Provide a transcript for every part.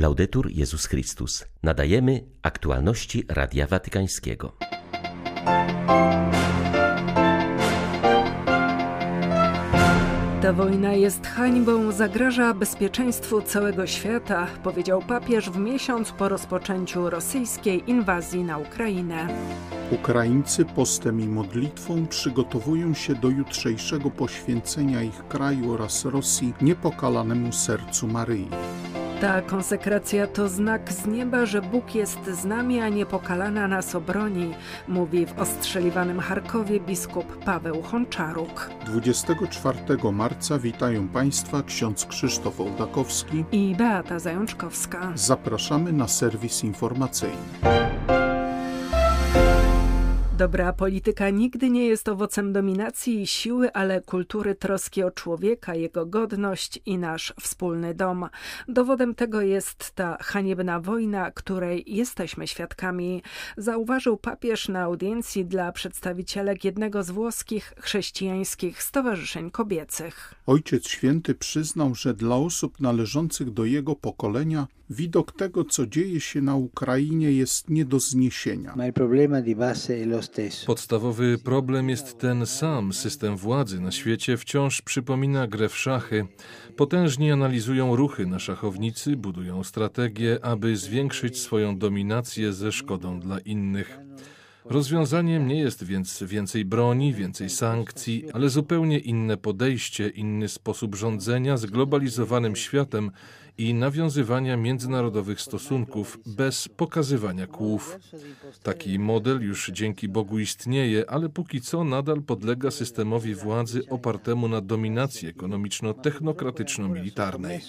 Laudetur Jezus Chrystus. Nadajemy aktualności Radia Watykańskiego. Ta wojna jest hańbą, zagraża bezpieczeństwu całego świata, powiedział papież w miesiąc po rozpoczęciu rosyjskiej inwazji na Ukrainę. Ukraińcy postem i modlitwą przygotowują się do jutrzejszego poświęcenia ich kraju oraz Rosji niepokalanemu sercu Maryi. Ta konsekracja to znak z nieba, że Bóg jest z nami, a niepokalana nas obroni, mówi w ostrzeliwanym Charkowie biskup Paweł Honczaruk. 24 marca witają Państwa ksiądz Krzysztof Ołdakowski i Beata Zajączkowska. Zapraszamy na serwis informacyjny. Dobra polityka nigdy nie jest owocem dominacji i siły, ale kultury troski o człowieka, jego godność i nasz wspólny dom. Dowodem tego jest ta haniebna wojna, której jesteśmy świadkami, zauważył papież na audiencji dla przedstawicielek jednego z włoskich chrześcijańskich stowarzyszeń kobiecych. Ojciec Święty przyznał, że dla osób należących do jego pokolenia widok tego, co dzieje się na Ukrainie, jest nie do zniesienia. Podstawowy problem jest ten sam. System władzy na świecie wciąż przypomina grę w szachy. Potężnie analizują ruchy na szachownicy, budują strategie, aby zwiększyć swoją dominację ze szkodą dla innych. Rozwiązaniem nie jest więc więcej broni, więcej sankcji, ale zupełnie inne podejście, inny sposób rządzenia zglobalizowanym światem i nawiązywania międzynarodowych stosunków bez pokazywania kłów. Taki model już dzięki Bogu istnieje, ale póki co nadal podlega systemowi władzy opartemu na dominacji ekonomiczno-technokratyczno-militarnej.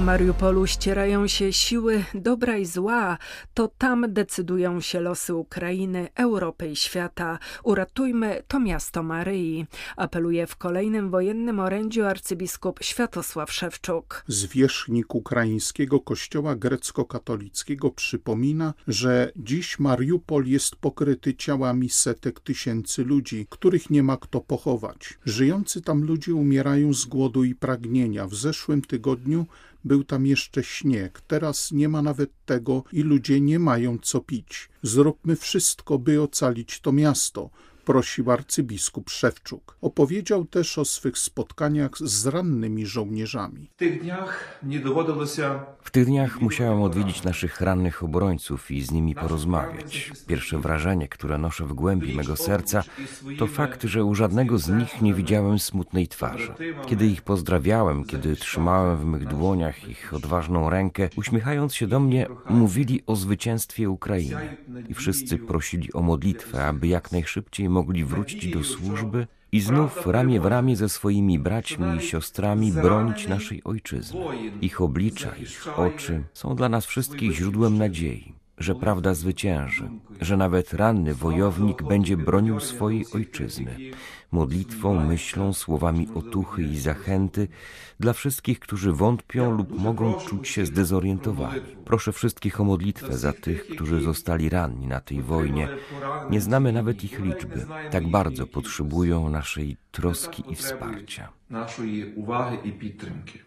Mariupolu ścierają się siły dobra i zła. To tam decydują się losy Ukrainy, Europy i świata. Uratujmy to miasto Maryi. Apeluje w kolejnym wojennym orędziu arcybiskup Światosław Szewczuk. Zwierzchnik ukraińskiego kościoła grecko-katolickiego przypomina, że dziś Mariupol jest pokryty ciałami setek tysięcy ludzi, których nie ma kto pochować. Żyjący tam ludzie umierają z głodu i pragnienia. W zeszłym tygodniu był tam jeszcze śnieg, teraz nie ma nawet tego i ludzie nie mają co pić. Zróbmy wszystko, by ocalić to miasto, prosił arcybiskup Szewczuk. Opowiedział też o swych spotkaniach z rannymi żołnierzami. W tych dniach nie dowodziło się w tych dniach musiałem odwiedzić naszych rannych obrońców i z nimi porozmawiać. Pierwsze wrażenie, które noszę w głębi mego serca, to fakt, że u żadnego z nich nie widziałem smutnej twarzy. Kiedy ich pozdrawiałem, kiedy trzymałem w mych dłoniach ich odważną rękę, uśmiechając się do mnie, mówili o zwycięstwie Ukrainy. I wszyscy prosili o modlitwę, aby jak najszybciej mogli wrócić do służby i znów ramię w ramię ze swoimi braćmi i siostrami bronić naszej ojczyzny. Ich oblicza, ich oczy są dla nas wszystkich źródłem nadziei, że prawda zwycięży, że nawet ranny wojownik będzie bronił swojej ojczyzny, modlitwą, myślą, słowami otuchy i zachęty dla wszystkich, którzy wątpią lub mogą czuć się zdezorientowani. Proszę wszystkich o modlitwę za tych, którzy zostali ranni na tej wojnie. Nie znamy nawet ich liczby. Tak bardzo potrzebują naszej troski i wsparcia. Naszej uwagi i podtrzymki.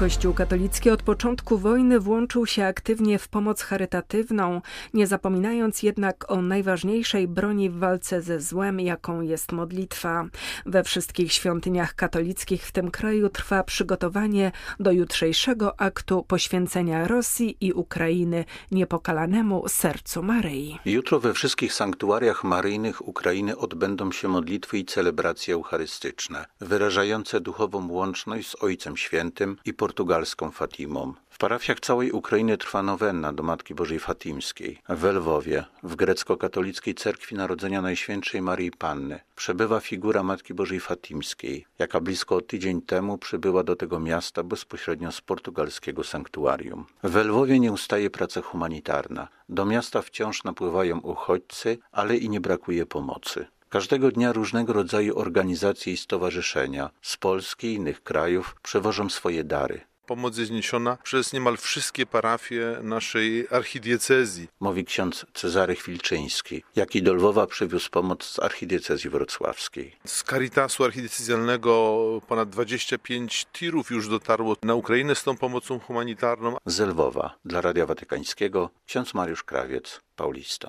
Kościół katolicki od początku wojny włączył się aktywnie w pomoc charytatywną, nie zapominając jednak o najważniejszej broni w walce ze złem, jaką jest modlitwa. We wszystkich świątyniach katolickich w tym kraju trwa przygotowanie do jutrzejszego aktu poświęcenia Rosji i Ukrainy niepokalanemu sercu Maryi. Jutro we wszystkich sanktuariach maryjnych Ukrainy odbędą się modlitwy i celebracje eucharystyczne, wyrażające duchową łączność z Ojcem Świętym i portugalską Fatimą. W parafiach całej Ukrainy trwa nowenna do Matki Bożej Fatimskiej. W Lwowie, w grecko-katolickiej cerkwi Narodzenia Najświętszej Marii Panny, przebywa figura Matki Bożej Fatimskiej, jaka blisko tydzień temu przybyła do tego miasta bezpośrednio z portugalskiego sanktuarium. W Lwowie nie ustaje praca humanitarna. Do miasta wciąż napływają uchodźcy, ale i nie brakuje pomocy. Każdego dnia różnego rodzaju organizacje i stowarzyszenia z Polski i innych krajów przewożą swoje dary. pomoc jest niesiona przez niemal wszystkie parafie naszej archidiecezji. Mówi ksiądz Cezary Chwilczyński, jaki do Lwowa przywiózł pomoc z archidiecezji wrocławskiej. Z Caritasu archidiecezjalnego ponad 25 tirów już dotarło na Ukrainę z tą pomocą humanitarną. Z Lwowa dla Radia Watykańskiego ksiądz Mariusz Krawiec, Paulista.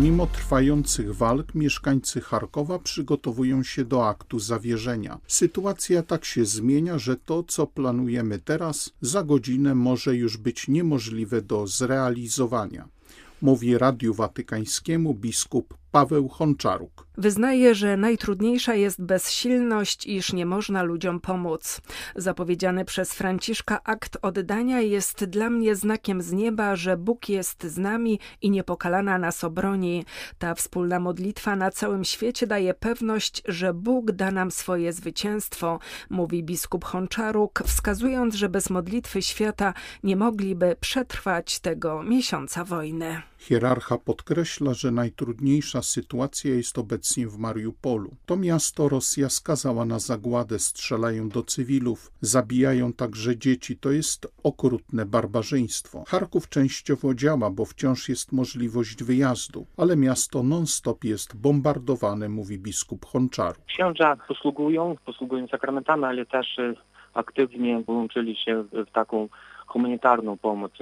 Mimo trwających walk mieszkańcy Charkowa przygotowują się do aktu zawierzenia. Sytuacja tak się zmienia, że to, co planujemy teraz, za godzinę może już być niemożliwe do zrealizowania. Mówi Radiu Watykańskiemu biskup Paweł Honczaruk. Wyznaje, że najtrudniejsza jest bezsilność, iż nie można ludziom pomóc. Zapowiedziany przez Franciszka akt oddania jest dla mnie znakiem z nieba, że Bóg jest z nami i niepokalana nas obroni. Ta wspólna modlitwa na całym świecie daje pewność, że Bóg da nam swoje zwycięstwo, mówi biskup Honczaruk, wskazując, że bez modlitwy świata nie mogliby przetrwać tego miesiąca wojny. Hierarcha podkreśla, że najtrudniejsza sytuacja jest obecnie w Mariupolu. To miasto Rosja skazała na zagładę, strzelają do cywilów, zabijają także dzieci. To jest okrutne barbarzyństwo. Charków częściowo działa, bo wciąż jest możliwość wyjazdu, ale miasto non-stop jest bombardowane, mówi biskup Honczaru. Księża posługują, posługują sakramentami, ale też e, aktywnie włączyli się w taką humanitarną pomoc,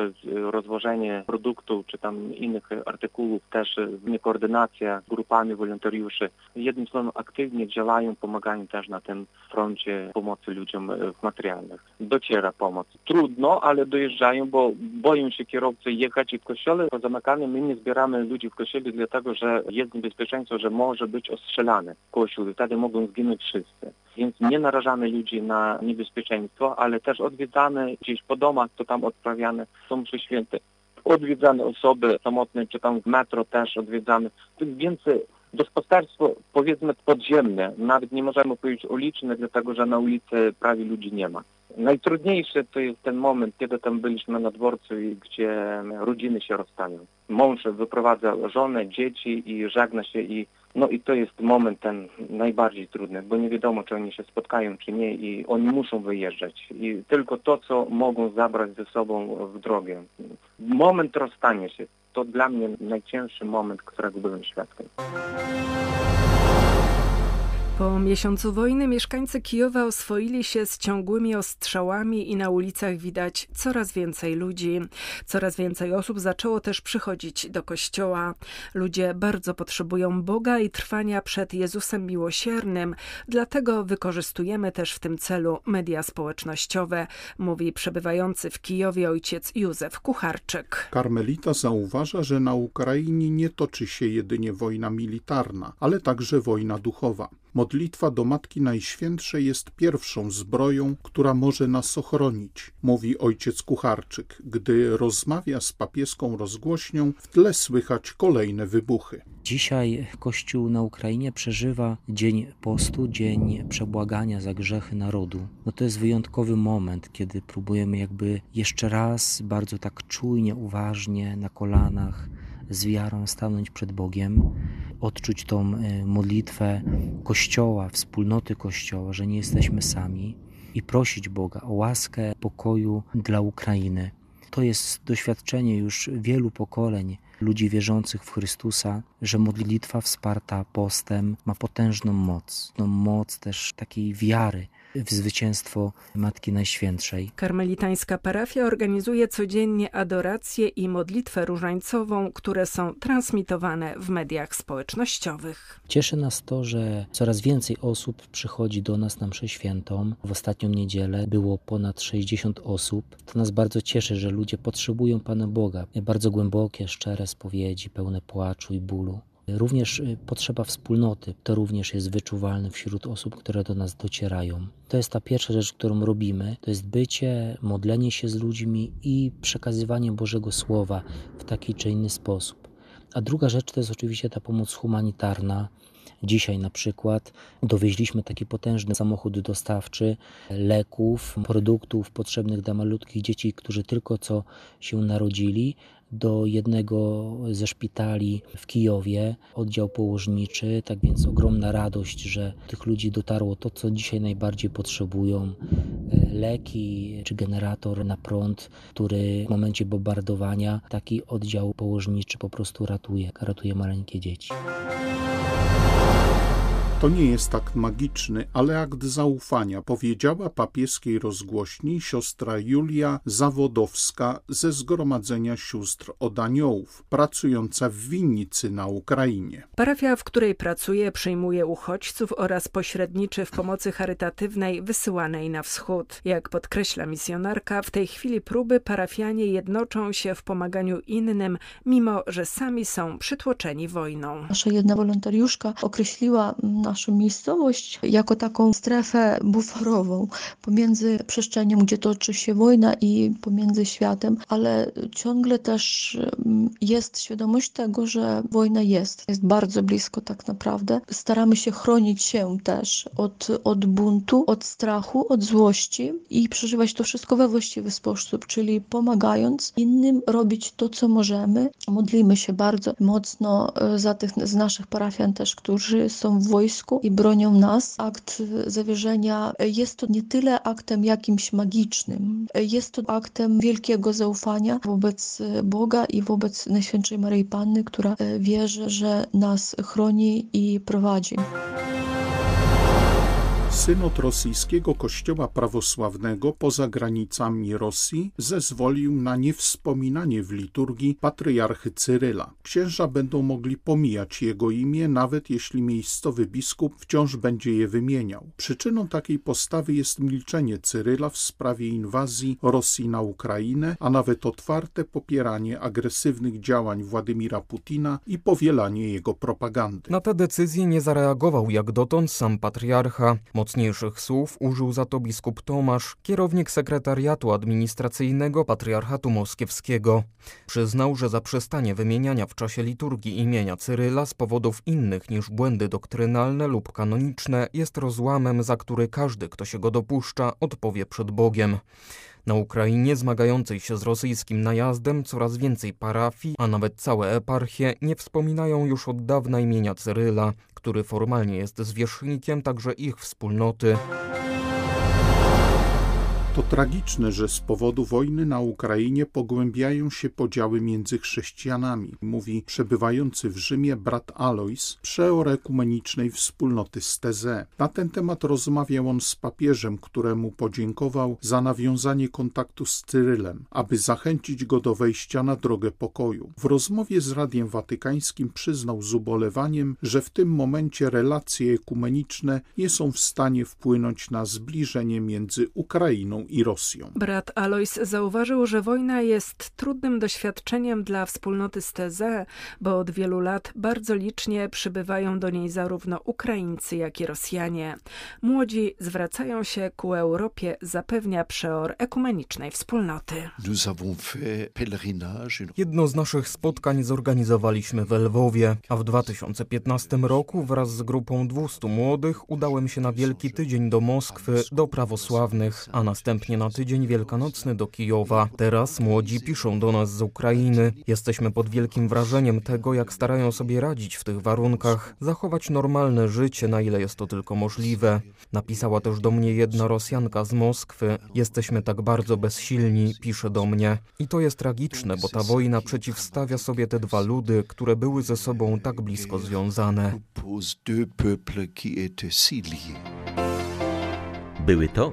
rozwożenie produktów czy tam innych artykułów, też koordynacja z grupami wolontariuszy. Jednym słowem aktywnie działają, pomagają też na tym froncie pomocy ludziom materialnych. Dociera pomoc. Trudno, ale dojeżdżają, bo boją się kierowcy jechać i w kościele zamykane my nie zbieramy ludzi w kościele dlatego, że jest niebezpieczeństwo, że może być ostrzelany kościół i wtedy mogą zginąć wszyscy. Więc nie narażamy ludzi na niebezpieczeństwo, ale też odwiedzamy gdzieś po domach, to tam odprawiane są mszy święte. Odwiedzane osoby samotne, czy tam w metro też odwiedzamy. Więc gospodarstwo powiedzmy podziemne, nawet nie możemy powiedzieć uliczne, dlatego że na ulicy prawie ludzi nie ma. Najtrudniejszy to jest ten moment, kiedy tam byliśmy na dworcu, gdzie rodziny się rozstają. Mąż wyprowadza żonę, dzieci i żegna się i no i to jest moment ten najbardziej trudny, bo nie wiadomo, czy oni się spotkają, czy nie i oni muszą wyjeżdżać. I tylko to, co mogą zabrać ze sobą w drogę. Moment rozstania się, to dla mnie najcięższy moment, którego byłem świadkiem. Po miesiącu wojny mieszkańcy Kijowa oswoili się z ciągłymi ostrzałami i na ulicach widać coraz więcej ludzi. Coraz więcej osób zaczęło też przychodzić do kościoła. Ludzie bardzo potrzebują Boga i trwania przed Jezusem miłosiernym, dlatego wykorzystujemy też w tym celu media społecznościowe, mówi przebywający w Kijowie ojciec Józef Kucharczyk. Karmelita zauważa, że na Ukrainie nie toczy się jedynie wojna militarna, ale także wojna duchowa. Modlitwa do Matki Najświętszej jest pierwszą zbroją, która może nas ochronić, mówi ojciec Kucharczyk. Gdy rozmawia z papieską rozgłośnią, w tle słychać kolejne wybuchy. Dzisiaj Kościół na Ukrainie przeżywa dzień postu, dzień przebłagania za grzechy narodu. No to jest wyjątkowy moment, kiedy próbujemy jakby jeszcze raz bardzo tak czujnie, uważnie, na kolanach, z wiarą stanąć przed Bogiem, odczuć tą y, modlitwę Kościoła, wspólnoty Kościoła, że nie jesteśmy sami i prosić Boga o łaskę pokoju dla Ukrainy. To jest doświadczenie już wielu pokoleń ludzi wierzących w Chrystusa, że modlitwa wsparta postem ma potężną moc, no moc też takiej wiary, w zwycięstwo Matki Najświętszej. Karmelitańska parafia organizuje codziennie adorację i modlitwę różańcową, które są transmitowane w mediach społecznościowych. Cieszy nas to, że coraz więcej osób przychodzi do nas na mszę świętą. W ostatnią niedzielę było ponad 60 osób. To nas bardzo cieszy, że ludzie potrzebują Pana Boga. Bardzo głębokie, szczere spowiedzi, pełne płaczu i bólu. Również y, potrzeba wspólnoty, to również jest wyczuwalne wśród osób, które do nas docierają. To jest ta pierwsza rzecz, którą robimy, to jest bycie, modlenie się z ludźmi i przekazywanie Bożego Słowa w taki czy inny sposób. A druga rzecz to jest oczywiście ta pomoc humanitarna. Dzisiaj na przykład dowieźliśmy taki potężny samochód dostawczy leków, produktów potrzebnych dla malutkich dzieci, którzy tylko co się narodzili, do jednego ze szpitali w Kijowie, oddział położniczy, tak więc ogromna radość, że tych ludzi dotarło to, co dzisiaj najbardziej potrzebują, e, leki czy generator na prąd, który w momencie bombardowania taki oddział położniczy po prostu ratuje, ratuje maleńkie dzieci. To nie jest tak magiczny, ale akt zaufania, powiedziała papieskiej rozgłośni siostra Julia Zawodowska ze Zgromadzenia Sióstr od Aniołów, pracująca w winnicy na Ukrainie. Parafia, w której pracuje, przyjmuje uchodźców oraz pośredniczy w pomocy charytatywnej wysyłanej na wschód. Jak podkreśla misjonarka, w tej chwili próby parafianie jednoczą się w pomaganiu innym, mimo że sami są przytłoczeni wojną. Nasza jedna wolontariuszka określiła naszą miejscowość jako taką strefę buforową pomiędzy przestrzenią, gdzie toczy się wojna i pomiędzy światem, ale ciągle też mm, jest świadomość tego, że wojna jest. Jest bardzo blisko tak naprawdę. Staramy się chronić się też od, od buntu, od strachu, od złości i przeżywać to wszystko we właściwy sposób, czyli pomagając innym robić to, co możemy. Modlimy się bardzo mocno e, za tych z naszych parafian też, którzy są w wojsku, i bronią nas. Akt zawierzenia jest to nie tyle aktem jakimś magicznym, jest to aktem wielkiego zaufania wobec Boga i wobec Najświętszej Maryi Panny, która wierzy, że nas chroni i prowadzi. Synod rosyjskiego kościoła prawosławnego poza granicami Rosji zezwolił na niewspominanie w liturgii patriarchy Cyryla. Księża będą mogli pomijać jego imię, nawet jeśli miejscowy biskup wciąż będzie je wymieniał. Przyczyną takiej postawy jest milczenie Cyryla w sprawie inwazji Rosji na Ukrainę, a nawet otwarte popieranie agresywnych działań Władimira Putina i powielanie jego propagandy. Na tę decyzję nie zareagował jak dotąd sam patriarcha. Mocniejszych słów użył za to biskup Tomasz, kierownik sekretariatu administracyjnego Patriarchatu Moskiewskiego. Przyznał, że zaprzestanie wymieniania w czasie liturgii imienia Cyryla z powodów innych niż błędy doktrynalne lub kanoniczne jest rozłamem, za który każdy, kto się go dopuszcza, odpowie przed Bogiem. Na Ukrainie zmagającej się z rosyjskim najazdem coraz więcej parafii, a nawet całe eparchie nie wspominają już od dawna imienia Cyryla, który formalnie jest zwierzchnikiem także ich wspólnoty. To tragiczne, że z powodu wojny na Ukrainie pogłębiają się podziały między chrześcijanami, mówi przebywający w Rzymie brat Alois, przeor ekumenicznej wspólnoty Steze. Na ten temat rozmawiał on z papieżem, któremu podziękował za nawiązanie kontaktu z Cyrylem, aby zachęcić go do wejścia na drogę pokoju. W rozmowie z Radiem Watykańskim przyznał z ubolewaniem, że w tym momencie relacje ekumeniczne nie są w stanie wpłynąć na zbliżenie między Ukrainą i Rosją. Brat Alois zauważył, że wojna jest trudnym doświadczeniem dla wspólnoty Steze, bo od wielu lat bardzo licznie przybywają do niej zarówno Ukraińcy, jak i Rosjanie. Młodzi zwracają się ku Europie, zapewnia przeor ekumenicznej wspólnoty. Jedno z naszych spotkań zorganizowaliśmy w Lwowie, a w 2015 roku wraz z grupą 200 młodych udałem się na Wielki Tydzień do Moskwy, do prawosławnych, a następnie następnie na tydzień wielkanocny do Kijowa. Teraz młodzi piszą do nas z Ukrainy. Jesteśmy pod wielkim wrażeniem tego, jak starają sobie radzić w tych warunkach, zachować normalne życie, na ile jest to tylko możliwe. Napisała też do mnie jedna Rosjanka z Moskwy. Jesteśmy tak bardzo bezsilni, pisze do mnie. I to jest tragiczne, bo ta wojna przeciwstawia sobie te dwa ludy, które były ze sobą tak blisko związane. Były to